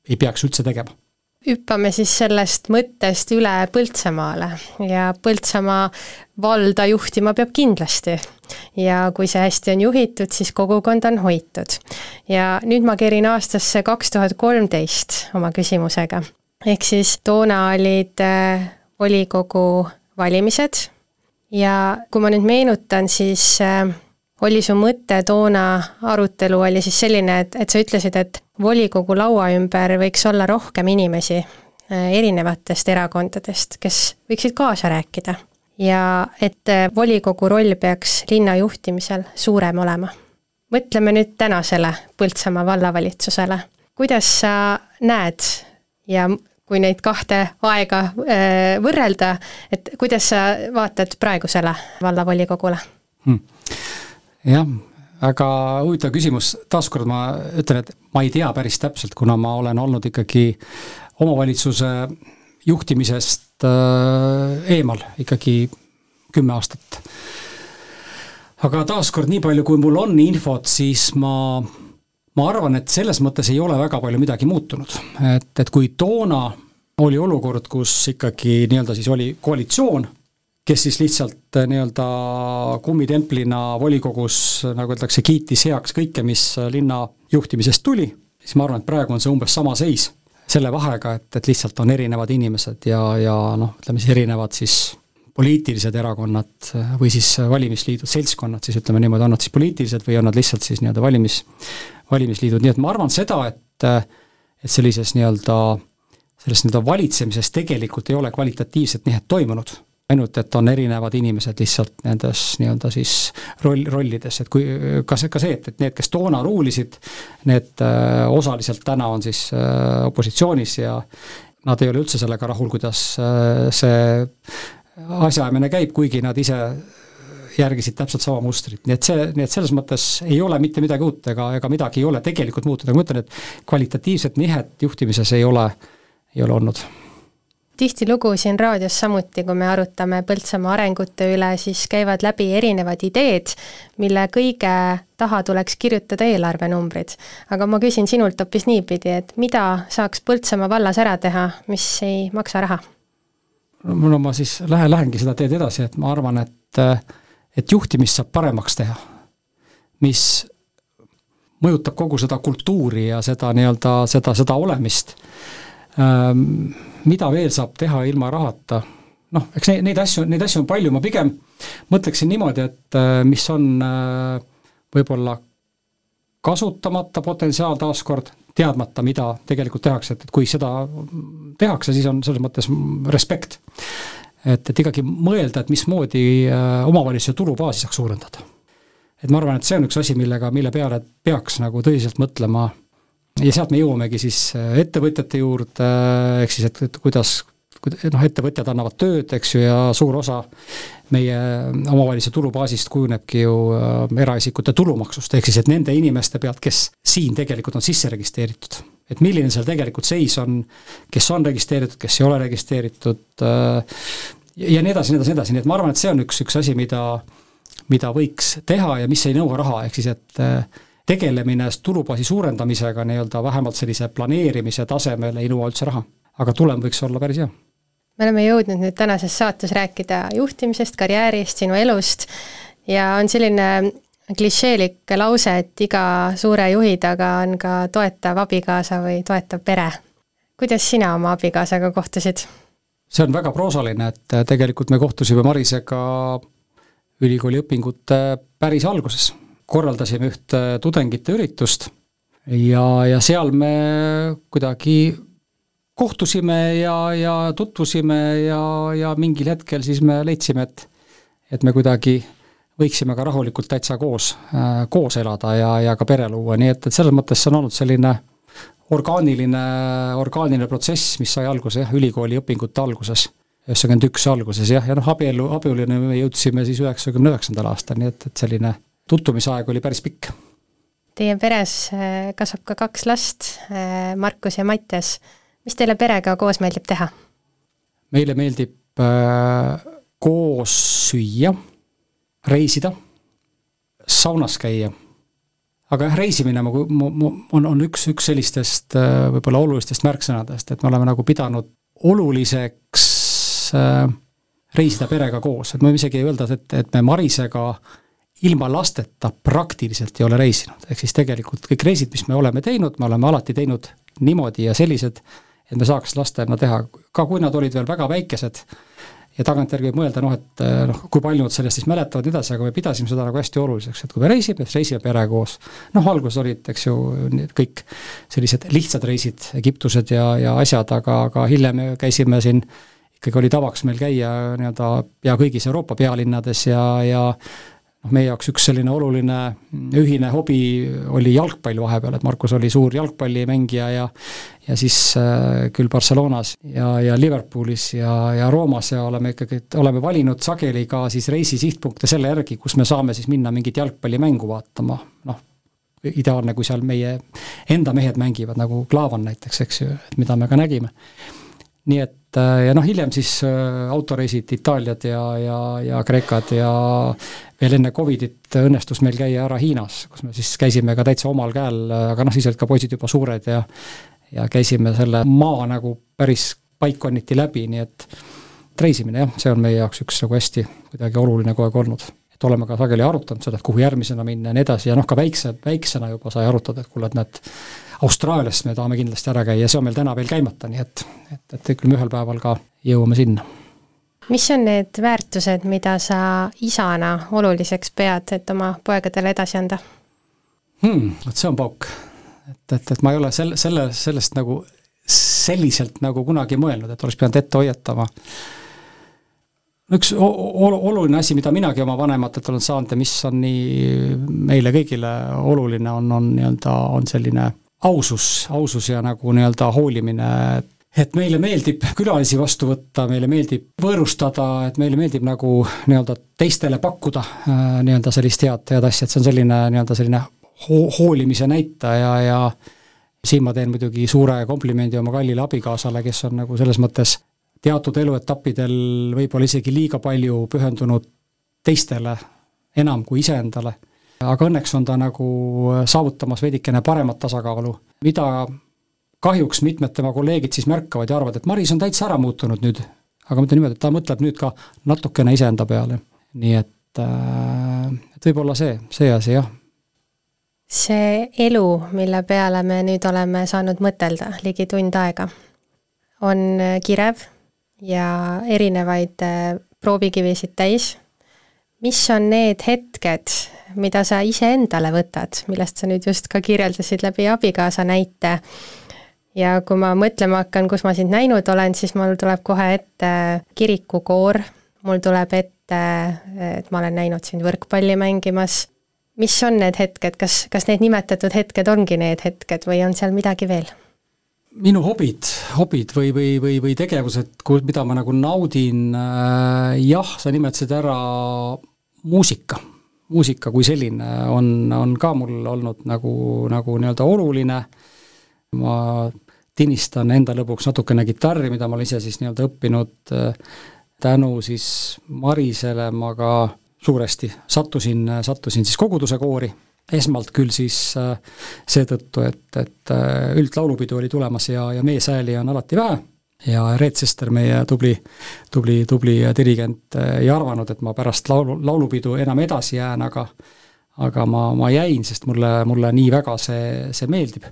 ei peaks üldse tegema hüppame siis sellest mõttest üle Põltsamaale ja Põltsamaa valda juhtima peab kindlasti. ja kui see hästi on juhitud, siis kogukond on hoitud. ja nüüd ma kerin aastasse kaks tuhat kolmteist oma küsimusega. ehk siis toona olid volikogu valimised ja kui ma nüüd meenutan, siis äh, oli su mõte toona, arutelu oli siis selline, et, et sa ütlesid, et volikogu laua ümber võiks olla rohkem inimesi äh, erinevatest erakondadest, kes võiksid kaasa rääkida. ja et äh, volikogu roll peaks linna juhtimisel suurem olema. mõtleme nüüd tänasele Põltsamaa vallavalitsusele. kuidas sa näed ja kui neid kahte aega äh, võrrelda, et kuidas sa vaatad praegusele vallavolikogule hmm.? Jah, väga huvitav küsimus, taaskord ma ütlen, et ma ei tea päris täpselt, kuna ma olen olnud ikkagi omavalitsuse juhtimisest äh, eemal ikkagi kümme aastat. aga taaskord, nii palju, kui mul on infot, siis ma ma arvan, et selles mõttes ei ole väga palju midagi muutunud, et, et kui toona oli olukord, kus ikkagi nii-öelda siis oli koalitsioon, kes siis lihtsalt eh, nii-öelda kummitemplina volikogus, nagu öeldakse, kiitis heaks kõike, mis linna juhtimisest tuli, siis ma arvan, et praegu on see umbes sama seis. selle vahega, et, et lihtsalt on erinevad inimesed ja, ja noh, ütleme siis erinevad siis poliitilised erakonnad või siis valimisliidud, seltskonnad siis ütleme niimoodi, on nad siis poliitilised või on nad lihtsalt siis nii-öelda valimis, valimisliidud, nii et ma arvan seda, et et sellises nii-öelda, selles nii-öelda valitsemises tegelikult ei ole kvalitatiivset nihet toimunud, ainult et on erinevad inimesed lihtsalt nendes nii-öelda siis roll, rollides, et kui ka see, ka see, et, et need, kes toona ruulisid, need äh, osaliselt täna on siis äh, opositsioonis ja nad ei ole üldse sellega rahul, kuidas äh, see asjaajamine käib, kuigi nad ise järgisid täpselt sama mustrit, nii et see, nii et selles mõttes ei ole mitte midagi uut ega, ega midagi ei ole tegelikult muutunud, aga ma ütlen, et kvalitatiivset nihet juhtimises ei ole, ei ole olnud tihtilugu siin raadios samuti, kui me arutame Põltsamaa arengute üle, siis käivad läbi erinevad ideed, mille kõige taha tuleks kirjutada eelarvenumbrid. aga ma küsin sinult hoopis niipidi, et mida saaks Põltsamaa vallas ära teha, mis ei maksa raha? no ma siis lähen, lähengi seda teed edasi, et ma arvan, et et juhtimist saab paremaks teha, mis mõjutab kogu seda kultuuri ja seda nii-öelda, seda, seda olemist. Ähm, mida veel saab teha ilma rahata, noh, eks neid, neid asju, neid asju on palju, ma pigem mõtleksin niimoodi, et äh, mis on äh, võib-olla kasutamata potentsiaal taaskord, teadmata, mida tegelikult tehakse, et, et kui seda tehakse, siis on selles mõttes respekt. et, et ikkagi mõelda, et mismoodi äh, omavalitsuse tulubaasi saaks suurendada. et ma arvan, et see on üks asi, millega, mille peale peaks nagu tõsiselt mõtlema ja sealt me jõuamegi siis äh, ettevõtjate juurde, ehk siis et, et kuidas, noh, ettevõtjad annavad tööd, eks ju, ja suur osa meie omavalitsuse tulubaasist kujunebki ju äh, eraisikute tulumaksust, ehk siis et nende inimeste pealt, kes siin tegelikult on sisse registreeritud. et milline seal tegelikult seis on, kes on registreeritud, kes ei ole registreeritud äh, ja nii edasi, nii edasi, nii edasi, nii et ma arvan, et see on üks, üks asi, mida mida võiks teha ja mis ei nõua raha, ehk siis et tegelemine tulubaasi suurendamisega nii-öelda vähemalt sellise planeerimise tasemel ei nõua üldse raha. aga tulem võiks olla päris hea me oleme jõudnud nüüd tänases saates rääkida juhtimisest, karjäärist, sinu elust ja on selline klišeelik lause, et iga suure juhi taga on ka toetav abikaasa või toetav pere. kuidas sina oma abikaasaga kohtusid? see on väga proosaline, et tegelikult me kohtusime Marisega ülikooli õpingute päris alguses. Korraldasime ühte tudengite üritust ja, ja seal me kuidagi kohtusime ja, ja tutvusime ja, ja mingil hetkel siis me leidsime, et et me kuidagi võiksime ka rahulikult täitsa koos äh,, koos elada ja, ja ka pere luua, nii et, et selles mõttes see on olnud selline orgaaniline, orgaaniline protsess, mis sai alguse jah, ülikooli õpingute alguses, üheksakümmend üks alguses jah, ja noh, abielu, abieluni me jõudsime siis üheksakümne üheksandal aastal, nii et, et selline tutvumisaeg oli päris pikk Teie peres äh, kasvab ka kaks last, äh, Markus ja Mattias. mis teile perega koos meeldib teha? meile meeldib äh, koos süüa, reisida, saunas käia. aga jah, reisimine ma, ma, ma, on, on üks, üks sellistest äh, võib-olla olulistest märksõnadest, et me oleme nagu pidanud oluliseks äh, reisida perega koos, et me võime isegi öelda, et, et me Marisega ilma lasteta praktiliselt ei ole reisinud, ehk siis tegelikult kõik reisid, mis me oleme teinud, me oleme alati teinud niimoodi ja sellised, et me saaks lastena teha, ka kui nad olid veel väga väikesed, ja tagantjärgi võib mõelda noh, et noh, kui palju nad sellest siis mäletavad ja nii edasi, aga me pidasime seda nagu hästi oluliseks, et kui me reisime, siis reisime pere koos. noh, alguses olid, eks ju, kõik sellised lihtsad reisid, Egiptused ja, ja asjad, aga, aga hiljem käisime siin ikkagi oli tavaks meil käia nii-öelda pea kõigis Euroopa pealinnades ja, ja noh, meie jaoks üks selline oluline ühine hobi oli jalgpall vahepeal, et Markus oli suur jalgpallimängija ja ja siis äh, küll Barcelonas ja, ja Liverpoolis ja, ja Roomas ja oleme ikkagi, oleme valinud sageli ka siis reisi sihtpunkte selle järgi, kus me saame siis minna mingit jalgpallimängu vaatama, noh, ideaalne, kui seal meie enda mehed mängivad, nagu Klaavan näiteks, eks ju, et mida me ka nägime. Nii et ja noh, hiljem siis äh, autoreisid Itaaliad ja, ja, ja Kreekad ja veel enne Covidit õnnestus meil käia ära Hiinas, kus me siis käisime ka täitsa omal käel, aga noh, siis olid ka poisid juba suured ja ja käisime selle maa nagu päris paikkonniti läbi, nii et reisimine jah, see on meie jaoks üks nagu hästi kuidagi oluline kogu aeg olnud. et oleme ka sageli arutanud seda, et kuhu järgmisena minna ja nii edasi ja noh, ka väikse, väiksena juba sai arutada, et kuule, et näed, Austraalias me tahame kindlasti ära käia ja see on meil täna veel käimata, nii et, et, et küll me ühel päeval ka jõuame sinna mis on need väärtused, mida sa isana oluliseks pead, et oma poegadele edasi anda hmm,? Vot see on pauk. et, et, et ma ei ole selle, selle, sellest nagu selliselt nagu kunagi mõelnud, et oleks pidanud ette hoiatama. üks oluline asi, mida minagi oma vanematelt olen saanud ja mis on nii meile kõigile oluline, on, on nii-öelda, on selline ausus, ausus ja nagu nii-öelda hoolimine, et et meile meeldib külalisi vastu võtta, meile meeldib võõrustada, et meile meeldib nagu nii-öelda teistele pakkuda äh, nii-öelda sellist head, head asja, et see on selline nii-öelda selline ho-, hoolimise näitaja ja siin ma teen muidugi suure komplimendi oma kallile abikaasale, kes on nagu selles mõttes teatud eluetappidel võib-olla isegi liiga palju pühendunud teistele enam kui iseendale. Aga õnneks on ta nagu saavutamas veidikene paremat tasakaalu, mida kahjuks mitmed tema kolleegid siis märkavad ja arvavad, et Maris on täitsa ära muutunud nüüd. aga ma ütlen niimoodi, et ta mõtleb nüüd ka natukene iseenda peale. nii et, äh, et võib-olla see, see asi jah. see elu, mille peale me nüüd oleme saanud mõtelda ligi tund aega, on kirev ja erinevaid äh, proovikivisid täis. Mis on need hetked, mida sa iseendale võtad, millest sa nüüd just ka kirjeldasid läbi abikaasa näite ja kui ma mõtlema hakkan, kus ma sind näinud olen, siis mul tuleb kohe ette kirikukoor, mul tuleb ette, et ma olen näinud sind võrkpalli mängimas. mis on need hetked, kas, kas need nimetatud hetked ongi need hetked või on seal midagi veel? minu hobid, hobid või, või, või, või tegevused, mida ma nagu naudin äh,, jah, sa nimetasid ära muusika. muusika kui selline on, on ka mul olnud nagu, nagu nii-öelda oluline, ma tinistan enda lõbuks natukene kitarri, mida ma olen ise siis nii-öelda õppinud äh, tänu siis Marisele ma ka suuresti sattusin, sattusin siis koguduse koori, esmalt küll siis äh, seetõttu, et, et äh, üldlaulupidu oli tulemas ja, ja meeshääli on alati vähe ja Reet Sester, meie tubli, tubli, tubli dirigent, ei arvanud, et ma pärast laulu, laulupidu enam edasi jään, aga aga ma, ma jäin, sest mulle, mulle nii väga see, see meeldib.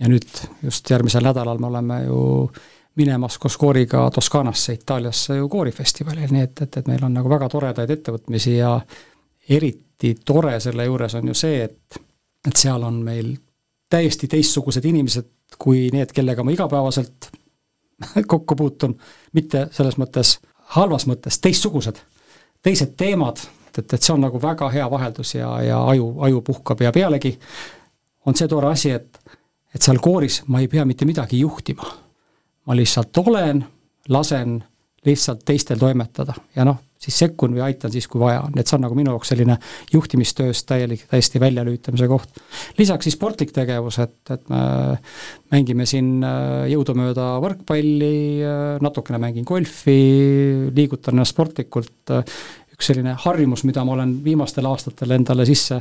Ja nüüd just järgmisel nädalal me oleme ju minemas koos kooriga Toskaanasse, Itaaliasse ju koorifestivalil, nii et, et, et meil on nagu väga toredaid ettevõtmisi ja eriti tore selle juures on ju see, et, et seal on meil täiesti teistsugused inimesed kui need, kellega ma igapäevaselt kokku puutun, mitte selles mõttes halvas mõttes, teistsugused, teised teemad, et, et see on nagu väga hea vaheldus ja, ja aju, aju puhkab ja pealegi on see tore asi, et et seal kooris ma ei pea mitte midagi juhtima. ma lihtsalt olen, lasen lihtsalt teistel toimetada ja noh, siis sekkun või aitan siis, kui vaja on, et see on nagu minu jaoks selline juhtimistööst täielik, täiesti väljalülitamise koht. lisaks siis sportlik tegevus, et, et me mängime siin äh, jõudumööda võrkpalli, äh, natukene mängin golfi, liigutan ennast sportlikult, äh, üks selline harjumus, mida ma olen viimastel aastatel endale sisse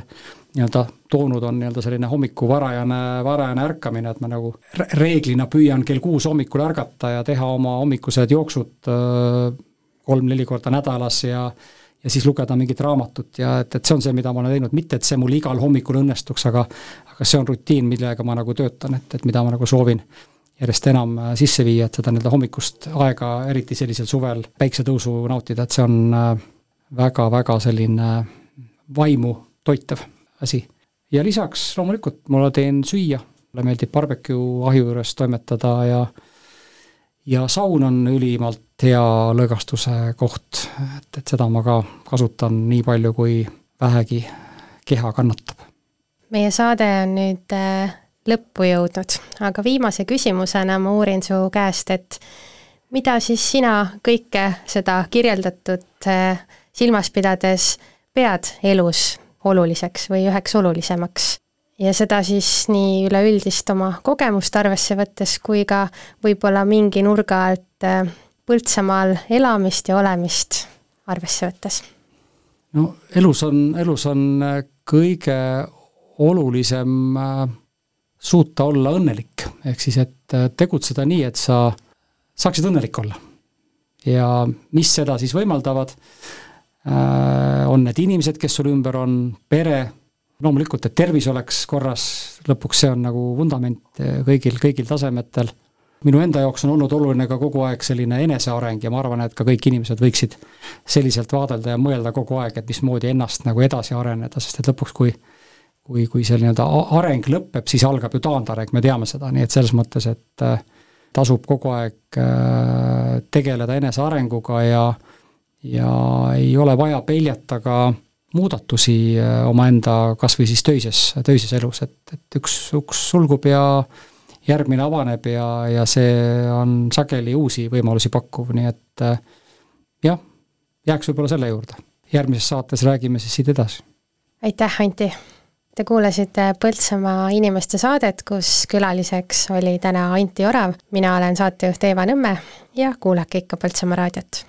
nii-öelda toonud, on nii-öelda selline hommiku varajane, varajane ärkamine, et ma nagu reeglina püüan kell kuus hommikul ärgata ja teha oma hommikused jooksud kolm-neli korda nädalas ja ja siis lugeda mingit raamatut ja et, et see on see, mida ma olen teinud, mitte et see mul igal hommikul õnnestuks, aga aga see on rutiin, millega ma nagu töötan, et, et mida ma nagu soovin järjest enam äh, sisse viia, et seda nii-öelda hommikust aega, eriti sellisel suvel, päiksetõusu nautida, et see on väga-väga äh, selline äh, vaimu toitev asi. ja lisaks loomulikult mulle teen süüa, mulle meeldib barbecue ahju juures toimetada ja ja saun on ülimalt hea lõõgastuse koht, et, et seda ma ka kasutan nii palju, kui vähegi keha kannatab. meie saade on nüüd äh, lõppu jõudnud, aga viimase küsimusena ma uurin su käest, et mida siis sina kõike seda kirjeldatud äh, silmas pidades pead elus oluliseks või üheks olulisemaks? Ja seda siis nii üleüldist oma kogemust arvesse võttes, kui ka võib-olla mingi nurga alt äh, Põltsamaal elamist ja olemist arvesse võttes? no elus on, elus on äh, kõige olulisem äh, suuta olla õnnelik, ehk siis et tegutseda nii, et sa saaksid õnnelik olla. ja mis seda siis võimaldavad, on need inimesed, kes sul ümber on, pere, loomulikult, et tervis oleks korras, lõpuks see on nagu vundament eh, kõigil, kõigil tasemetel. minu enda jaoks on olnud oluline ka kogu aeg selline eneseareng ja ma arvan, et ka kõik inimesed võiksid selliselt vaadelda ja mõelda kogu aeg, et mismoodi ennast nagu edasi areneda, sest et lõpuks, kui kui, kui see nii-öelda areng lõpeb, siis algab ju taandareng, me teame seda, nii et selles mõttes, et eh, tasub kogu aeg eh, tegeleda enesearenguga ja ja ei ole vaja peljata ka äh, muudatusi äh, omaenda kas või siis töises, töises elus, et, et üks uks sulgub ja järgmine avaneb ja, ja see on sageli uusi võimalusi pakkuv, nii et äh, jah, jääks võib-olla selle juurde. järgmises saates räägime siis siit edasi. aitäh, Anti! Te kuulasite Põltsamaa inimeste saadet, kus külaliseks oli täna Anti Orav, mina olen saatejuht Eeva Nõmme ja kuulake ikka Põltsamaa raadiot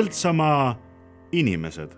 Põltsamaa inimesed